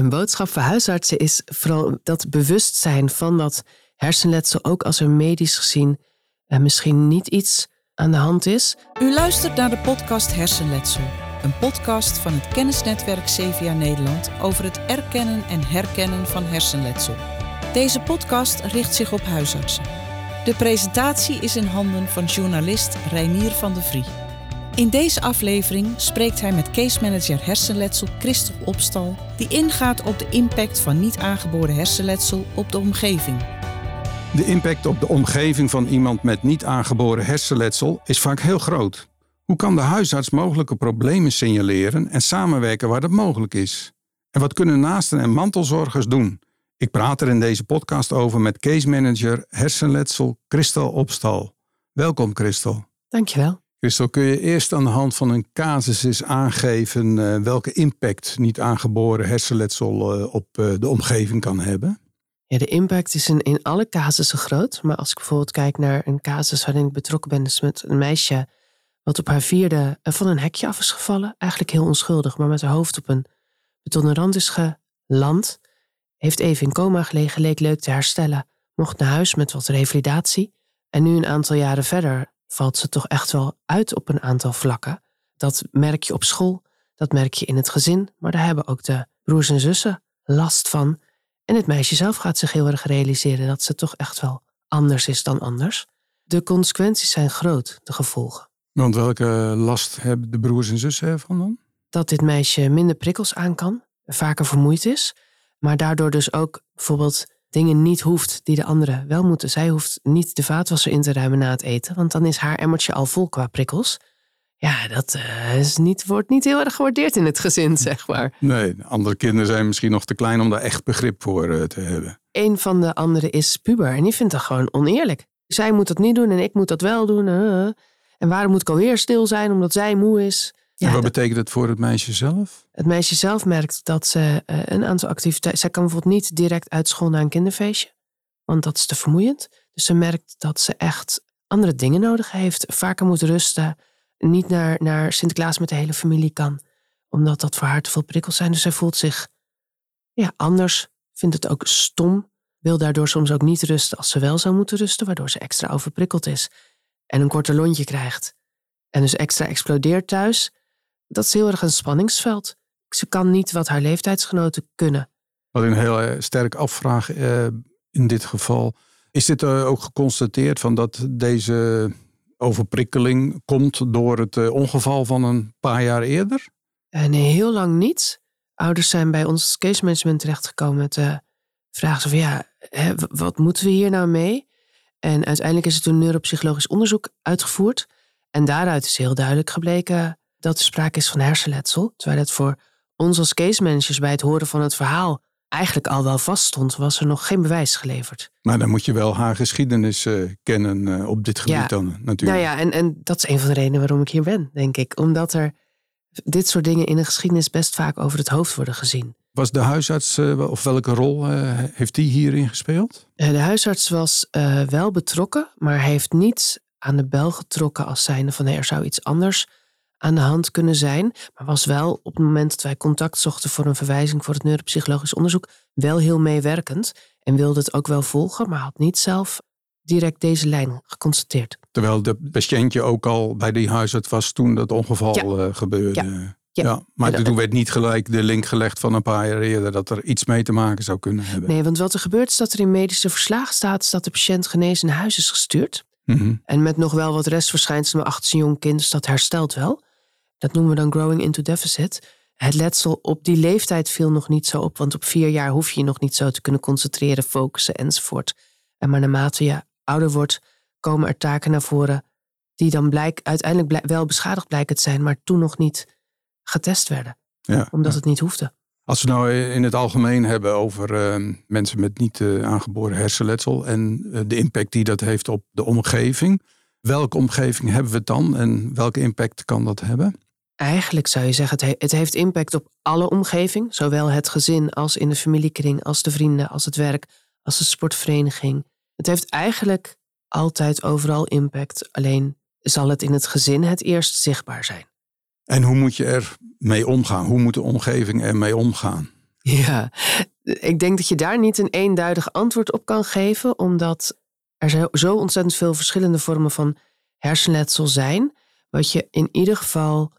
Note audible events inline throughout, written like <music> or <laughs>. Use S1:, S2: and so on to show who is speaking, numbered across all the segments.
S1: Een boodschap voor huisartsen is vooral dat bewustzijn van dat hersenletsel, ook als er medisch gezien uh, misschien niet iets aan de hand is.
S2: U luistert naar de podcast Hersenletsel. Een podcast van het kennisnetwerk CVA Nederland over het erkennen en herkennen van hersenletsel. Deze podcast richt zich op huisartsen. De presentatie is in handen van journalist Reinier van de Vrie. In deze aflevering spreekt hij met case manager hersenletsel Christel Opstal, die ingaat op de impact van niet aangeboren hersenletsel op de omgeving.
S3: De impact op de omgeving van iemand met niet aangeboren hersenletsel is vaak heel groot. Hoe kan de huisarts mogelijke problemen signaleren en samenwerken waar dat mogelijk is? En wat kunnen naasten en mantelzorgers doen? Ik praat er in deze podcast over met case manager hersenletsel Christel Opstal. Welkom Christel.
S1: Dankjewel.
S3: Christel, kun je eerst aan de hand van een casus eens aangeven uh, welke impact niet aangeboren hersenletsel uh, op uh, de omgeving kan hebben?
S1: Ja, de impact is in, in alle casussen groot. Maar als ik bijvoorbeeld kijk naar een casus waarin ik betrokken ben, dus met een meisje wat op haar vierde van een hekje af is gevallen. Eigenlijk heel onschuldig, maar met haar hoofd op een betonnen rand is geland. Heeft even in coma gelegen, leek leuk te herstellen. Mocht naar huis met wat revalidatie. En nu een aantal jaren verder valt ze toch echt wel uit op een aantal vlakken. Dat merk je op school, dat merk je in het gezin, maar daar hebben ook de broers en zussen last van. En het meisje zelf gaat zich heel erg realiseren dat ze toch echt wel anders is dan anders. De consequenties zijn groot, de gevolgen.
S3: Want welke last hebben de broers en zussen ervan dan?
S1: Dat dit meisje minder prikkels aan kan, vaker vermoeid is, maar daardoor dus ook bijvoorbeeld dingen niet hoeft die de anderen wel moeten. Zij hoeft niet de vaatwasser in te ruimen na het eten, want dan is haar emmertje al vol qua prikkels. Ja, dat uh, is niet, wordt niet heel erg gewaardeerd in het gezin, zeg maar.
S3: Nee, andere kinderen zijn misschien nog te klein om daar echt begrip voor uh, te hebben.
S1: Een van de anderen is puber en die vindt dat gewoon oneerlijk. Zij moet dat niet doen en ik moet dat wel doen. Uh, en waarom moet ik alweer stil zijn omdat zij moe is?
S3: Ja, en wat betekent het voor het meisje zelf?
S1: Het meisje zelf merkt dat ze uh, een aantal activiteiten. Zij kan bijvoorbeeld niet direct uit school naar een kinderfeestje, want dat is te vermoeiend. Dus ze merkt dat ze echt andere dingen nodig heeft. Vaker moet rusten. Niet naar, naar Sinterklaas met de hele familie kan, omdat dat voor haar te veel prikkels zijn. Dus zij voelt zich ja, anders, vindt het ook stom. Wil daardoor soms ook niet rusten als ze wel zou moeten rusten, waardoor ze extra overprikkeld is en een korter lontje krijgt. En dus extra explodeert thuis dat is heel erg een spanningsveld. Ze kan niet wat haar leeftijdsgenoten kunnen.
S3: Wat ik een heel eh, sterk afvraag uh, in dit geval. Is dit uh, ook geconstateerd van dat deze overprikkeling komt door het uh, ongeval van een paar jaar eerder?
S1: nee, heel lang niet. Ouders zijn bij ons case management terechtgekomen met de vraag van ja, hè, wat moeten we hier nou mee? En uiteindelijk is er toen neuropsychologisch onderzoek uitgevoerd. En daaruit is heel duidelijk gebleken dat er sprake is van hersenletsel. Terwijl het voor ons als case managers bij het horen van het verhaal eigenlijk al wel vaststond, was er nog geen bewijs geleverd.
S3: Maar dan moet je wel haar geschiedenis uh, kennen uh, op dit gebied
S1: ja.
S3: dan natuurlijk.
S1: Nou ja, en, en dat is een van de redenen waarom ik hier ben, denk ik. Omdat er dit soort dingen in de geschiedenis best vaak over het hoofd worden gezien.
S3: Was de huisarts, uh, of welke rol heeft die hierin gespeeld?
S1: de huisarts was wel betrokken, maar heeft niet aan de bel getrokken als zijnde van er zou iets anders aan de hand kunnen zijn. Maar was wel op het moment dat wij contact zochten voor een verwijzing voor het neuropsychologisch onderzoek wel heel meewerkend. En wilde het ook wel volgen, maar had niet zelf direct deze lijn geconstateerd.
S3: Terwijl de patiëntje ook al bij die huisarts was toen dat ongeval ja. uh, gebeurde. Ja. Ja. ja. maar toen werd niet gelijk de link gelegd van een paar jaar eerder dat er iets mee te maken zou kunnen hebben.
S1: Nee, want wat er gebeurt is dat er in medische verslagen staat is dat de patiënt genezen naar huis is gestuurd. Mm -hmm. En met nog wel wat restverschijnselen, maar achter zijn jong kind, dus dat herstelt wel. Dat noemen we dan growing into deficit. Het letsel op die leeftijd viel nog niet zo op, want op vier jaar hoef je je nog niet zo te kunnen concentreren, focussen enzovoort. En maar naarmate je ouder wordt, komen er taken naar voren die dan blijk, uiteindelijk wel beschadigd blijken te zijn, maar toen nog niet getest werden. Ja, omdat het niet hoefde.
S3: Als we nou in het algemeen hebben over uh, mensen met niet uh, aangeboren hersenletsel en uh, de impact die dat heeft op de omgeving. Welke omgeving hebben we het dan en welke impact kan dat hebben?
S1: Eigenlijk zou je zeggen, het, heeft impact op alle omgeving. Zowel het gezin als in de familiekring, als de vrienden, als het werk, als de sportvereniging. Het heeft eigenlijk altijd overal impact. Alleen zal het in het gezin het eerst zichtbaar zijn.
S3: En hoe moet je er mee omgaan? Hoe moet de omgeving ermee omgaan?
S1: Ja, ik denk dat je daar niet een eenduidig antwoord op kan geven, omdat er zo ontzettend veel verschillende vormen van hersenletsel zijn. Wat je in ieder geval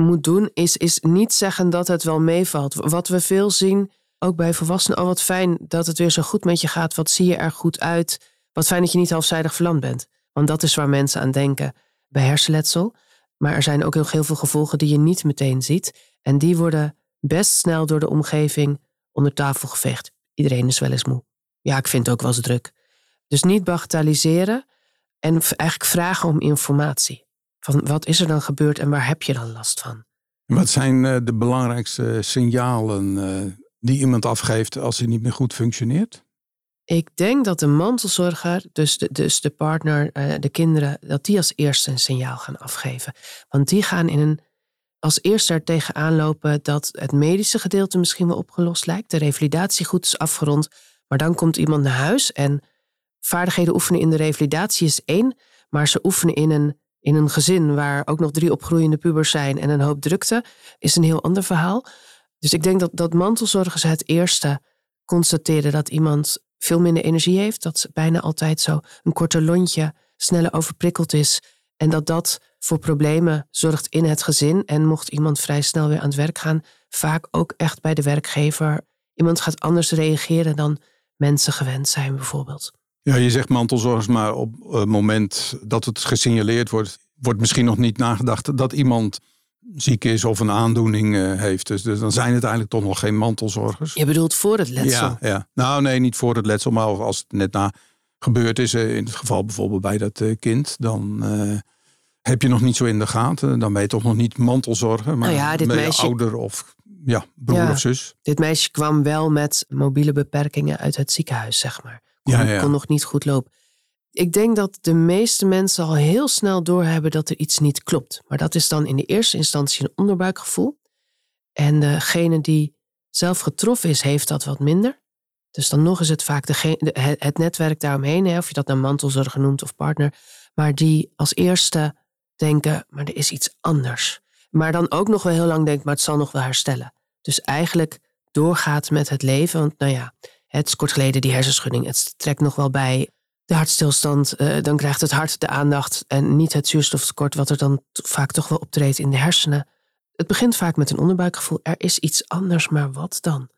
S1: moet doen, is, is niet zeggen dat het wel meevalt. Wat we veel zien, ook bij volwassenen, oh wat fijn dat het weer zo goed met je gaat. Wat zie je er goed uit? Wat fijn dat je niet halfzijdig verlamd bent. Want dat is waar mensen aan denken bij hersenletsel. Maar er zijn ook heel veel gevolgen die je niet meteen ziet. En die worden best snel door de omgeving onder tafel geveegd. Iedereen is wel eens moe. Ja, ik vind het ook wel eens druk. Dus niet bagatelliseren en eigenlijk vragen om informatie. Van wat is er dan gebeurd en waar heb je dan last van?
S3: Wat zijn eh, de belangrijkste signalen eh, die iemand afgeeft als hij niet meer goed functioneert?
S1: Ik denk dat de mantelzorger, dus de, dus de partner, eh, de kinderen, dat die als eerste een signaal gaan afgeven. Want die gaan in een, als eerste er tegenaan lopen dat het medische gedeelte misschien wel opgelost lijkt. De revalidatie goed is afgerond. Maar dan komt iemand naar huis en vaardigheden oefenen in de revalidatie is één. Maar ze oefenen in een, in een gezin waar ook nog drie opgroeiende pubers zijn en een hoop drukte, is een heel ander verhaal. Dus ik denk dat, dat mantelzorgers het eerste constateren dat iemand veel minder energie heeft. Dat bijna altijd zo een korter lontje sneller overprikkeld is. En dat dat voor problemen zorgt in het gezin. En mocht iemand vrij snel weer aan het werk gaan, vaak ook echt bij de werkgever. Iemand gaat anders reageren dan mensen gewend zijn, bijvoorbeeld.
S3: Ja, je zegt mantelzorgers, maar op het moment dat het gesignaleerd wordt, wordt misschien nog niet nagedacht dat iemand ziek is of een aandoening uh, heeft. Dus, dus, dan zijn het eigenlijk toch nog geen mantelzorgers.
S1: Je bedoelt voor het letsel?
S3: Ja, ja. nou nee, niet voor het letsel, maar als het net na gebeurd is, uh, in het geval bijvoorbeeld bij dat uh, kind, dan heb je nog niet zo in de gaten. Dan ben je toch nog niet mantelzorger, maar nou ja, dit meisje... ouder of ja, broer ja, of zus.
S1: Dit meisje kwam wel met mobiele beperkingen uit het ziekenhuis, zeg maar. Kon, ja, ja. kon nog niet goed lopen. Ik denk dat de meeste mensen al heel snel doorhebben dat er iets niet klopt. Maar dat is dan in de eerste instantie een onderbuikgevoel. En degene die zelf getroffen is, heeft dat wat minder. Dus dan nog is het vaak de, het netwerk daaromheen, of je dat nou mantelzorger noemt of partner, maar die als eerste denken, maar er is iets anders. Maar dan ook nog wel heel lang denkt, maar het zal nog wel herstellen. Dus eigenlijk doorgaat met het leven, want nou ja, het is kort geleden die hersenschudding, het trekt nog wel bij de hartstilstand, uh, dan krijgt het hart de aandacht en niet het zuurstoftekort, wat er dan vaak toch wel optreedt in de hersenen. Het begint vaak met een onderbuikgevoel. Er is iets anders, maar wat dan?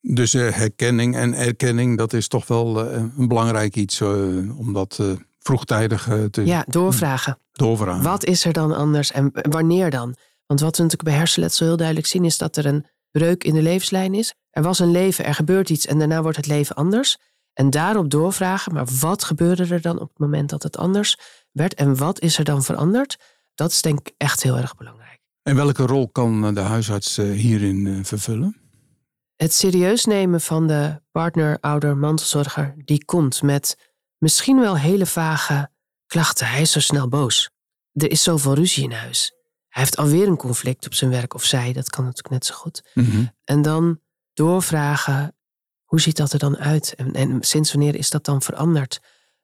S3: Dus uh, herkenning en erkenning, dat is toch wel uh, een belangrijk iets om dat vroegtijdig te.
S1: Ja, doorvragen.
S3: Doorvragen.
S1: Wat is er dan anders en wanneer dan? Want wat we natuurlijk bij hersenletsel heel duidelijk zien, is dat er een breuk in de levenslijn is. Er was een leven, er gebeurt iets en daarna wordt het leven anders. En daarop doorvragen, maar wat gebeurde er dan op het moment dat het anders werd en wat is er dan veranderd? Dat is denk ik echt heel erg belangrijk.
S3: En welke rol kan de huisarts eh, hierin eh, vervullen?
S1: Het serieus nemen van de partner, ouder, mantelzorger, die komt met misschien wel hele vage klachten. Hij is zo snel boos. Er is zoveel ruzie in huis. Hij heeft alweer een conflict op zijn werk of zij, dat kan natuurlijk net zo goed.
S3: Mhm.
S1: En dan doorvragen hoe ziet dat er dan uit? En, en sinds wanneer is dat dan veranderd?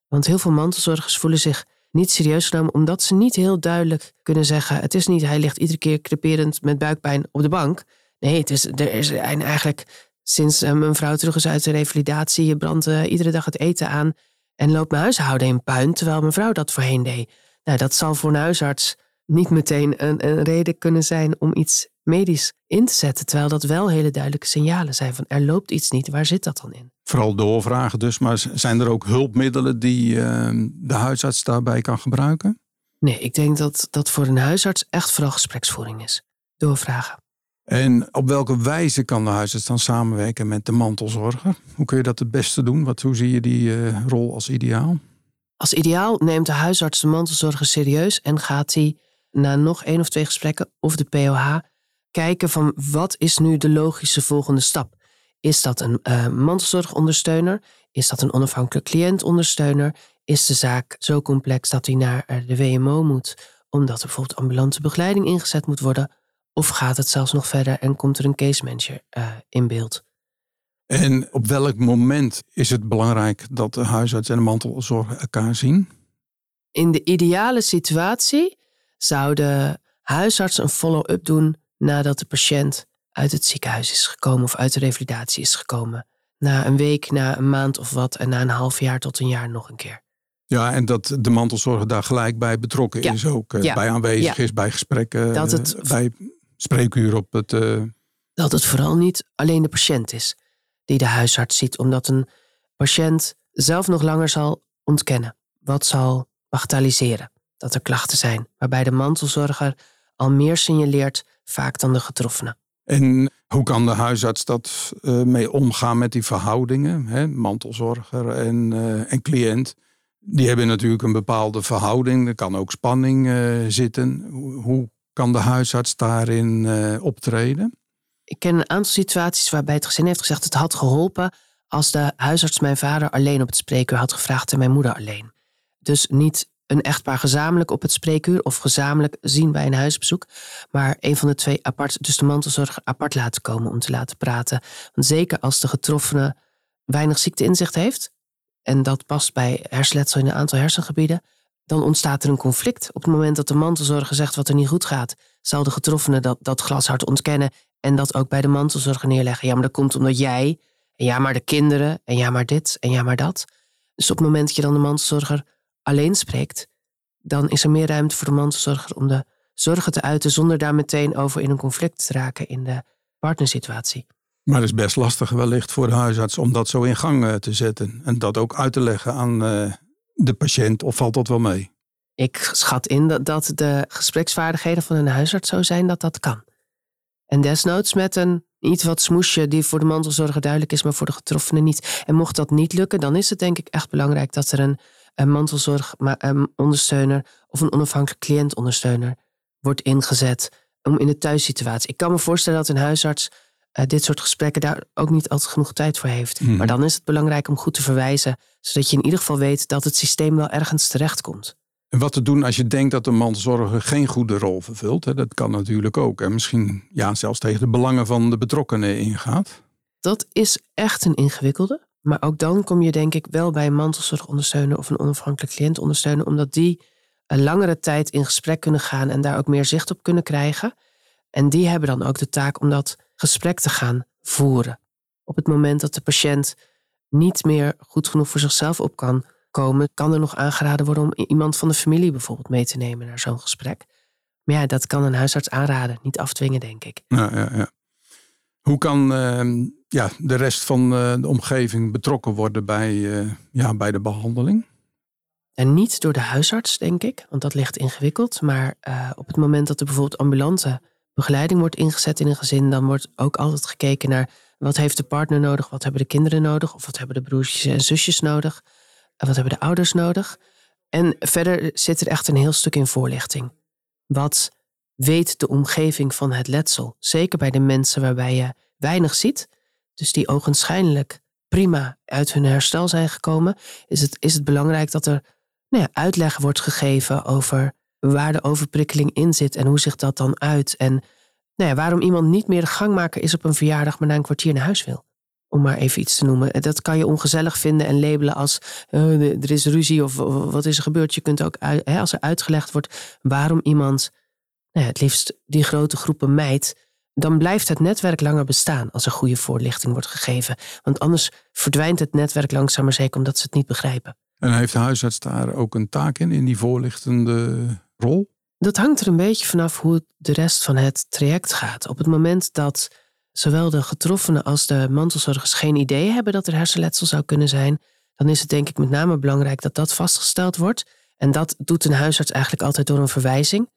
S1: Want heel veel mantelzorgers voelen zich niet serieus genomen, omdat ze niet heel duidelijk kunnen zeggen: het is niet, hij ligt iedere keer creperend met buikpijn op de bank. Nee, het is, er is eigenlijk sinds uh, mijn vrouw terug is uit de revalidatie, je brandt uh, iedere dag het eten aan en loopt mijn huishouden in puin, terwijl mijn vrouw dat voorheen deed. Nou, dat zal voor een huisarts niet meteen een, een reden kunnen zijn om iets medisch in te zetten. Terwijl dat wel hele duidelijke signalen zijn van er loopt iets niet. Waar zit dat dan in?
S3: Vooral doorvragen dus. Maar zijn er ook hulpmiddelen die uh, de huisarts daarbij kan gebruiken?
S1: Nee, ik denk dat dat voor een huisarts echt vooral gespreksvoering is. Doorvragen.
S3: En op welke wijze kan de huisarts dan samenwerken met de mantelzorger? Hoe kun je dat het beste doen? Wat, hoe zie je die uh, rol als ideaal?
S1: Als ideaal neemt de huisarts de mantelzorger serieus en gaat hij na nog één of twee gesprekken of de POH kijken van wat is nu de logische volgende stap. Is dat een uh, mantelzorgondersteuner? Is dat een onafhankelijk cliëntondersteuner? Is de zaak zo complex dat hij naar eh, de WMO moet, omdat er bijvoorbeeld ambulante begeleiding ingezet moet worden? Of gaat het zelfs nog verder en komt er een case manager uh, in beeld?
S3: En op welk moment is het belangrijk dat de huisarts en de mantelzorg elkaar zien?
S1: In de ideale situatie zou de huisarts een follow-up doen nadat de patiënt uit het ziekenhuis is gekomen of uit de revalidatie is gekomen. Na een week, na een maand of wat en na een half jaar tot een jaar nog een keer.
S3: Ja, en dat de mantelzorger daar gelijk bij betrokken is ook. eh,
S1: Ja.
S3: Bij aanwezig
S1: Ja.
S3: is, bij gesprekken,
S1: Dat het-
S3: eh, bij spreekuur op het... eh,
S1: Dat het vooral niet alleen de patiënt is die de huisarts ziet, omdat een patiënt zelf nog langer zal ontkennen. Wat zal bagatelliseren dat er klachten zijn, waarbij de mantelzorger al meer signaleert vaak dan de getroffene.
S3: En hoe kan de huisarts dat eh, mee omgaan met die verhoudingen? Hè? Mantelzorger en, eh, en cliënt. Die hebben natuurlijk een bepaalde verhouding. Er kan ook spanning eh, zitten. Hoe, kan de huisarts daarin optreden?
S1: Ik ken een aantal situaties waarbij het gezin heeft gezegd: het had geholpen als de huisarts mijn vader alleen op het spreekuur had gevraagd en mijn moeder alleen. Dus niet een echtpaar gezamenlijk op het spreekuur of gezamenlijk zien bij een huisbezoek, maar een van de twee apart, dus de mantelzorger apart laten komen om te laten praten. Want zeker als de getroffene weinig ziekteinzicht heeft, en dat past bij hersenletsel in een aantal hersengebieden, dan ontstaat er een conflict. Op het moment dat de mantelzorger zegt wat er niet goed gaat, zal de getroffene dat, dat glashard ontkennen en dat ook bij de mantelzorger neerleggen. Ja, maar dat komt omdat jij, en ja, maar de kinderen, en ja, maar dit, en ja, maar dat. Dus op het moment dat je dan de mantelzorger alleen spreekt, dan is er meer ruimte voor de mantelzorger om de zorgen te uiten zonder daar meteen over in een conflict te raken in de partnersituatie.
S3: Maar het is best lastig wellicht voor de huisarts om dat zo in gang eh, te zetten. En dat ook uit te leggen aan eh, de patiënt. Of valt dat wel mee?
S1: Ik schat in dat, dat de gespreksvaardigheden van een huisarts zo zijn dat dat kan. En desnoods met een iets wat smoesje die voor de mantelzorger duidelijk is, maar voor de getroffene niet. En mocht dat niet lukken, dan is het denk ik echt belangrijk dat er een, een mantelzorgondersteuner of een onafhankelijk cliëntondersteuner wordt ingezet om in de thuissituatie. Ik kan me voorstellen dat een huisarts eh, dit soort gesprekken daar ook niet altijd genoeg tijd voor heeft.
S3: Mhm.
S1: Maar dan is het belangrijk om goed te verwijzen, zodat je in ieder geval weet dat het systeem wel ergens terechtkomt.
S3: En wat te doen als je denkt dat de mantelzorger geen goede rol vervult. Hè? Dat kan natuurlijk ook. En misschien ja, zelfs tegen de belangen van de betrokkenen ingaat.
S1: Dat is echt een ingewikkelde. Maar ook dan kom je denk ik wel bij een mantelzorgondersteuner of een onafhankelijk cliëntondersteuner, omdat die een langere tijd in gesprek kunnen gaan en daar ook meer zicht op kunnen krijgen. En die hebben dan ook de taak om dat gesprek te gaan voeren. Op het moment dat de patiënt niet meer goed genoeg voor zichzelf op kan komen, kan er nog aangeraden worden om iemand van de familie bijvoorbeeld mee te nemen naar zo'n gesprek. Maar ja, dat kan een huisarts aanraden, niet afdwingen, denk ik.
S3: Ja, ja, ja. Hoe kan eh, ja, de rest van eh, de omgeving betrokken worden bij, eh, ja, bij de behandeling?
S1: En niet door de huisarts, denk ik, want dat ligt ingewikkeld. Maar eh, op het moment dat er bijvoorbeeld ambulante begeleiding wordt ingezet in een gezin, dan wordt ook altijd gekeken naar wat heeft de partner nodig, wat hebben de kinderen nodig, of wat hebben de broertjes en zusjes nodig, en wat hebben de ouders nodig. En verder zit er echt een heel stuk in voorlichting. Wat weet de omgeving van het letsel? Zeker bij de mensen waarbij je weinig ziet, dus die ogenschijnlijk prima uit hun herstel zijn gekomen, is het, is het belangrijk dat er nou ja, uitleg wordt gegeven over waar de overprikkeling in zit en hoe zich dat dan uit. En nou ja, waarom iemand niet meer de gangmaker is op een verjaardag, maar na een kwartier naar huis wil. Om maar even iets te noemen. Dat kan je ongezellig vinden en labelen als eh, er is ruzie of wat is er gebeurd. Je kunt ook, als er uitgelegd wordt waarom iemand nou ja, het liefst die grote groepen mijt, dan blijft het netwerk langer bestaan als er goede voorlichting wordt gegeven. Want anders verdwijnt het netwerk langzaam maar zeker omdat ze het niet begrijpen.
S3: En heeft de huisarts daar ook een taak in, in die voorlichtende rol?
S1: Dat hangt er een beetje vanaf hoe de rest van het traject gaat. Op het moment dat zowel de getroffenen als de mantelzorgers geen idee hebben dat er hersenletsel zou kunnen zijn, dan is het denk ik met name belangrijk dat dat vastgesteld wordt. En dat doet een huisarts eigenlijk altijd door een verwijzing.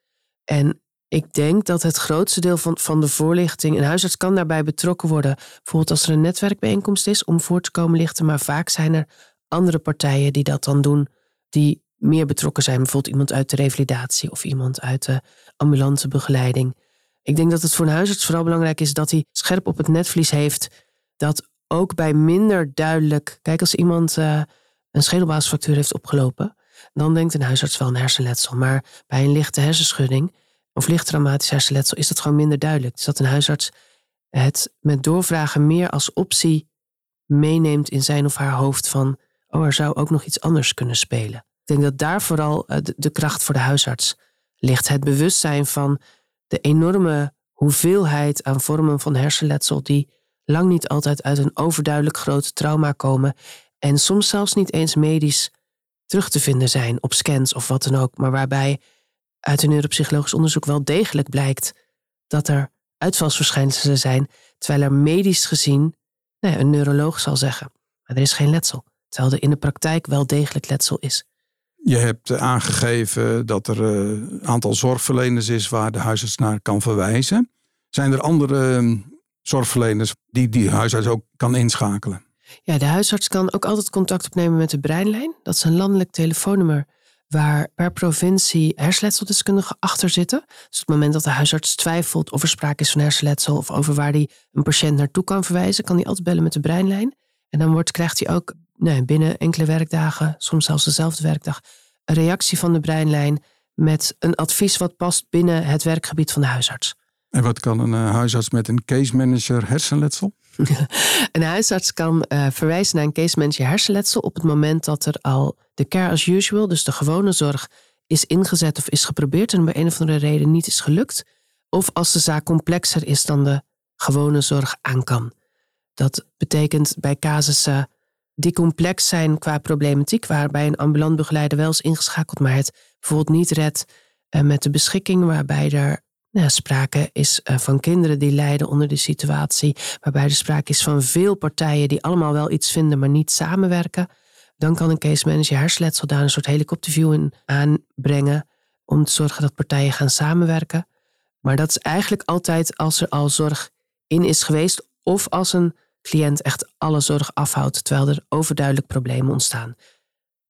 S1: En ik denk dat het grootste deel van, van de voorlichting, een huisarts kan daarbij betrokken worden, bijvoorbeeld als er een netwerkbijeenkomst is om voor te komen lichten, maar vaak zijn er andere partijen die dat dan doen, die meer betrokken zijn. Bijvoorbeeld iemand uit de revalidatie of iemand uit de ambulante begeleiding. Ik denk dat het voor een huisarts vooral belangrijk is dat hij scherp op het netvlies heeft. Dat ook bij minder duidelijk. Kijk, als iemand eh, een schedelbasisfractuur heeft opgelopen, dan denkt een huisarts wel een hersenletsel. Maar bij een lichte hersenschudding of licht traumatisch hersenletsel is dat gewoon minder duidelijk. Dus dat een huisarts het met doorvragen meer als optie meeneemt in zijn of haar hoofd van, oh, er zou ook nog iets anders kunnen spelen. Ik denk dat daar vooral eh, de, de kracht voor de huisarts ligt. Het bewustzijn van de enorme hoeveelheid aan vormen van hersenletsel die lang niet altijd uit een overduidelijk groot trauma komen en soms zelfs niet eens medisch terug te vinden zijn op scans of wat dan ook, maar waarbij uit een neuropsychologisch onderzoek wel degelijk blijkt dat er uitvalsverschijnselen zijn, terwijl er medisch gezien nou een neuroloog zal zeggen, maar er is geen letsel, terwijl er in de praktijk wel degelijk letsel is.
S3: Je hebt aangegeven dat er een eh, aantal zorgverleners is waar de huisarts naar kan verwijzen. Zijn er andere hm, zorgverleners die die huisarts ook kan inschakelen?
S1: Ja, de huisarts kan ook altijd contact opnemen met de Breinlijn. Dat is een landelijk telefoonnummer waar per provincie hersenletseldeskundigen achter zitten. Dus op het moment dat de huisarts twijfelt of er sprake is van hersenletsel of over waar hij een patiënt naartoe kan verwijzen, kan hij altijd bellen met de Breinlijn. En dan wordt, krijgt hij ook nee, binnen enkele werkdagen, soms zelfs dezelfde werkdag, een reactie van de Breinlijn met een advies wat past binnen het werkgebied van de huisarts.
S3: En wat kan een uh, huisarts met een case manager hersenletsel? <laughs>
S1: een huisarts kan uh, verwijzen naar een case manager hersenletsel op het moment dat er al de care as usual, dus de gewone zorg, is ingezet of is geprobeerd en bij een of andere reden niet is gelukt. Of als de zaak complexer is dan de gewone zorg aan kan. Dat betekent bij casussen die complex zijn qua problematiek, waarbij een ambulant begeleider wel is ingeschakeld, maar het bijvoorbeeld niet redt uh, met de beschikking, waarbij er nou, sprake is uh, van kinderen die lijden onder de situatie, waarbij er sprake is van veel partijen die allemaal wel iets vinden, maar niet samenwerken. Dan kan een case manager hersletsel daar een soort helikopterview in aanbrengen om te zorgen dat partijen gaan samenwerken. Maar dat is eigenlijk altijd als er al zorg in is geweest of als een cliënt echt alle zorg afhoudt terwijl er overduidelijk problemen ontstaan.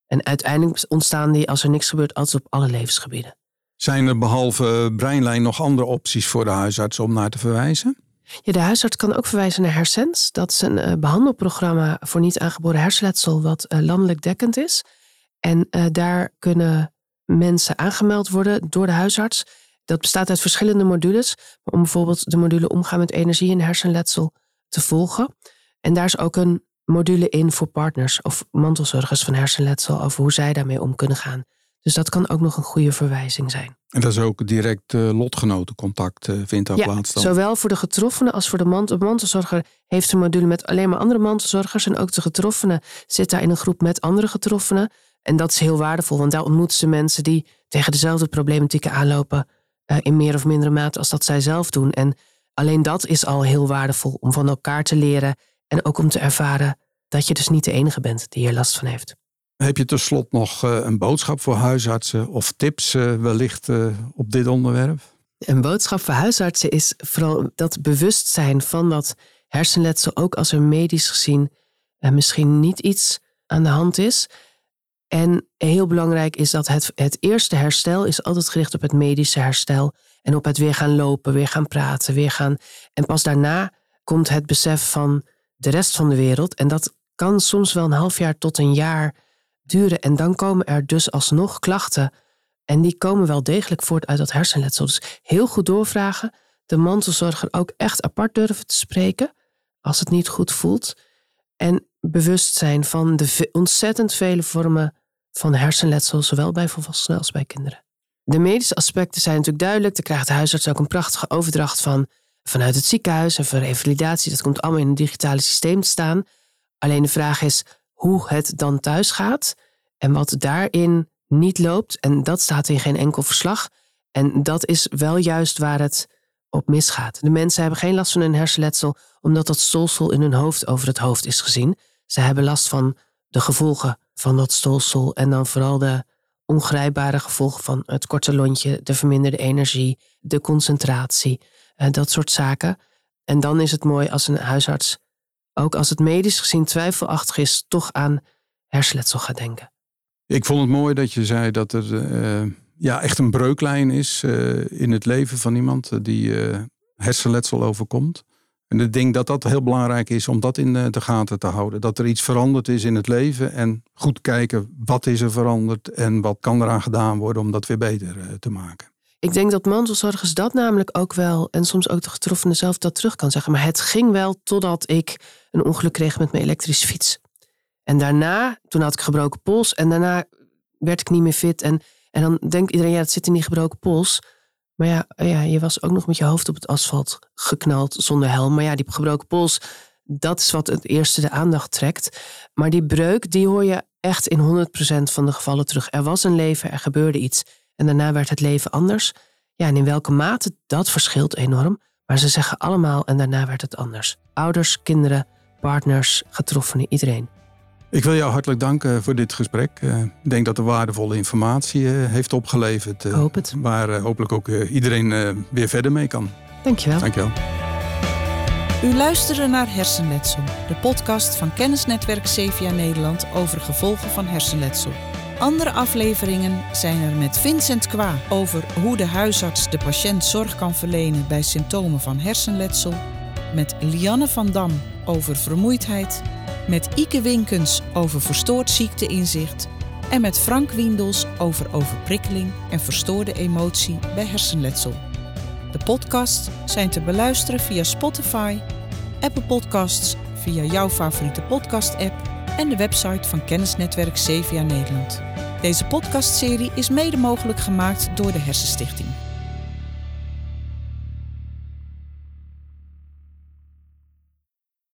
S1: En uiteindelijk ontstaan die als er niks gebeurt altijd op alle levensgebieden.
S3: Zijn er behalve breinlijn nog andere opties voor de huisarts om naar te verwijzen?
S1: Ja, de huisarts kan ook verwijzen naar Hersens. Dat is een uh, behandelprogramma voor niet aangeboren hersenletsel wat uh, landelijk dekkend is. En uh, daar kunnen mensen aangemeld worden door de huisarts. Dat bestaat uit verschillende modules. Om bijvoorbeeld de module omgaan met energie en hersenletsel te volgen. En daar is ook een module in voor partners of mantelzorgers van hersenletsel over hoe zij daarmee om kunnen gaan. Dus dat kan ook nog een goede verwijzing zijn.
S3: En dat is ook direct uh, lotgenotencontact uh, vindt daar
S1: ja,
S3: plaats dan?
S1: zowel voor de getroffenen als voor de mantel. De mantelzorger heeft een module met alleen maar andere mantelzorgers. En ook de getroffenen zit daar in een groep met andere getroffenen. En dat is heel waardevol, want daar ontmoeten ze mensen die tegen dezelfde problematieken aanlopen. Uh, in meer of mindere mate als dat zij zelf doen. En alleen dat is al heel waardevol om van elkaar te leren. En ook om te ervaren dat je dus niet de enige bent die hier last van heeft.
S3: Heb je tot nog uh, een boodschap voor huisartsen of tips uh, wellicht uh, op dit onderwerp?
S1: Een boodschap voor huisartsen is vooral dat bewustzijn van dat hersenletsel, ook als er medisch gezien misschien niet iets aan de hand is. En heel belangrijk is dat het, het eerste herstel is altijd gericht op het medische herstel en op het weer gaan lopen, weer gaan praten, weer gaan. En pas daarna komt het besef van de rest van de wereld. En dat kan soms wel een half jaar tot een jaar duren. En dan komen er dus alsnog klachten. En die komen wel degelijk voort uit dat hersenletsel. Dus heel goed doorvragen. De mantelzorger ook echt apart durven te spreken. Als het niet goed voelt. En bewust zijn van de ontzettend vele vormen van hersenletsel. Zowel bij volwassenen als bij kinderen. De medische aspecten zijn natuurlijk duidelijk. Dan krijgt de huisarts ook een prachtige overdracht van vanuit het ziekenhuis en voor revalidatie. Dat komt allemaal in een digitale systeem te staan. Alleen de vraag is, hoe het dan thuis gaat en wat daarin niet loopt. En dat staat in geen enkel verslag. En dat is wel juist waar het op misgaat. De mensen hebben geen last van hun hersenletsel omdat dat stolsel in hun hoofd over het hoofd is gezien. Ze hebben last van de gevolgen van dat stolsel en dan vooral de ongrijpbare gevolgen van het korte lontje, de verminderde energie, de concentratie, en dat soort zaken. En dan is het mooi als een huisarts ook als het medisch gezien twijfelachtig is, toch aan hersenletsel gaat denken.
S3: Ik vond het mooi dat je zei dat er uh, ja, echt een breuklijn is uh, in het leven van iemand die uh, hersenletsel overkomt. En ik denk dat dat heel belangrijk is om dat in de gaten te houden. Dat er iets veranderd is in het leven en goed kijken wat is er veranderd en wat kan eraan gedaan worden om dat weer beter te maken.
S1: Ik denk dat mantelzorgers dat namelijk ook wel, en soms ook de getroffene zelf dat terug kan zeggen. Maar het ging wel totdat ik een ongeluk kreeg met mijn elektrische fiets. En daarna, toen had ik gebroken pols en daarna werd ik niet meer fit. En, en dan denkt iedereen, ja, het zit in die gebroken pols. Maar ja, ja, je was ook nog met je hoofd op het asfalt geknald zonder helm. Maar ja, die gebroken pols, dat is wat het eerste de aandacht trekt. Maar die breuk, die hoor je echt in 100% van de gevallen terug. Er was een leven, er gebeurde iets. En daarna werd het leven anders. Ja, en in welke mate, dat verschilt enorm. Maar ze zeggen allemaal en daarna werd het anders. Ouders, kinderen, partners, getroffenen, iedereen.
S3: Ik wil jou hartelijk danken voor dit gesprek. Eh, ik denk dat er waardevolle informatie eh, heeft opgeleverd.
S1: Ik hoop het.
S3: Waar eh, hopelijk ook iedereen weer verder mee kan.
S1: Dankjewel.
S3: Dankjewel.
S2: U luisterde naar Hersenletsel, de podcast van Kennisnetwerk CVA Nederland over gevolgen van hersenletsel. Andere afleveringen zijn er met Vincent Kwa over hoe de huisarts de patiënt zorg kan verlenen bij symptomen van hersenletsel, met Lianne van Dam over vermoeidheid, met Ike Winkens over verstoord ziekteinzicht en met Frank Wiendels over overprikkeling en verstoorde emotie bij hersenletsel. De podcasts zijn te beluisteren via Spotify, Apple Podcasts, via jouw favoriete podcast-app en de website van kennisnetwerk CVA Nederland. Deze podcastserie is mede mogelijk gemaakt door de Hersenstichting.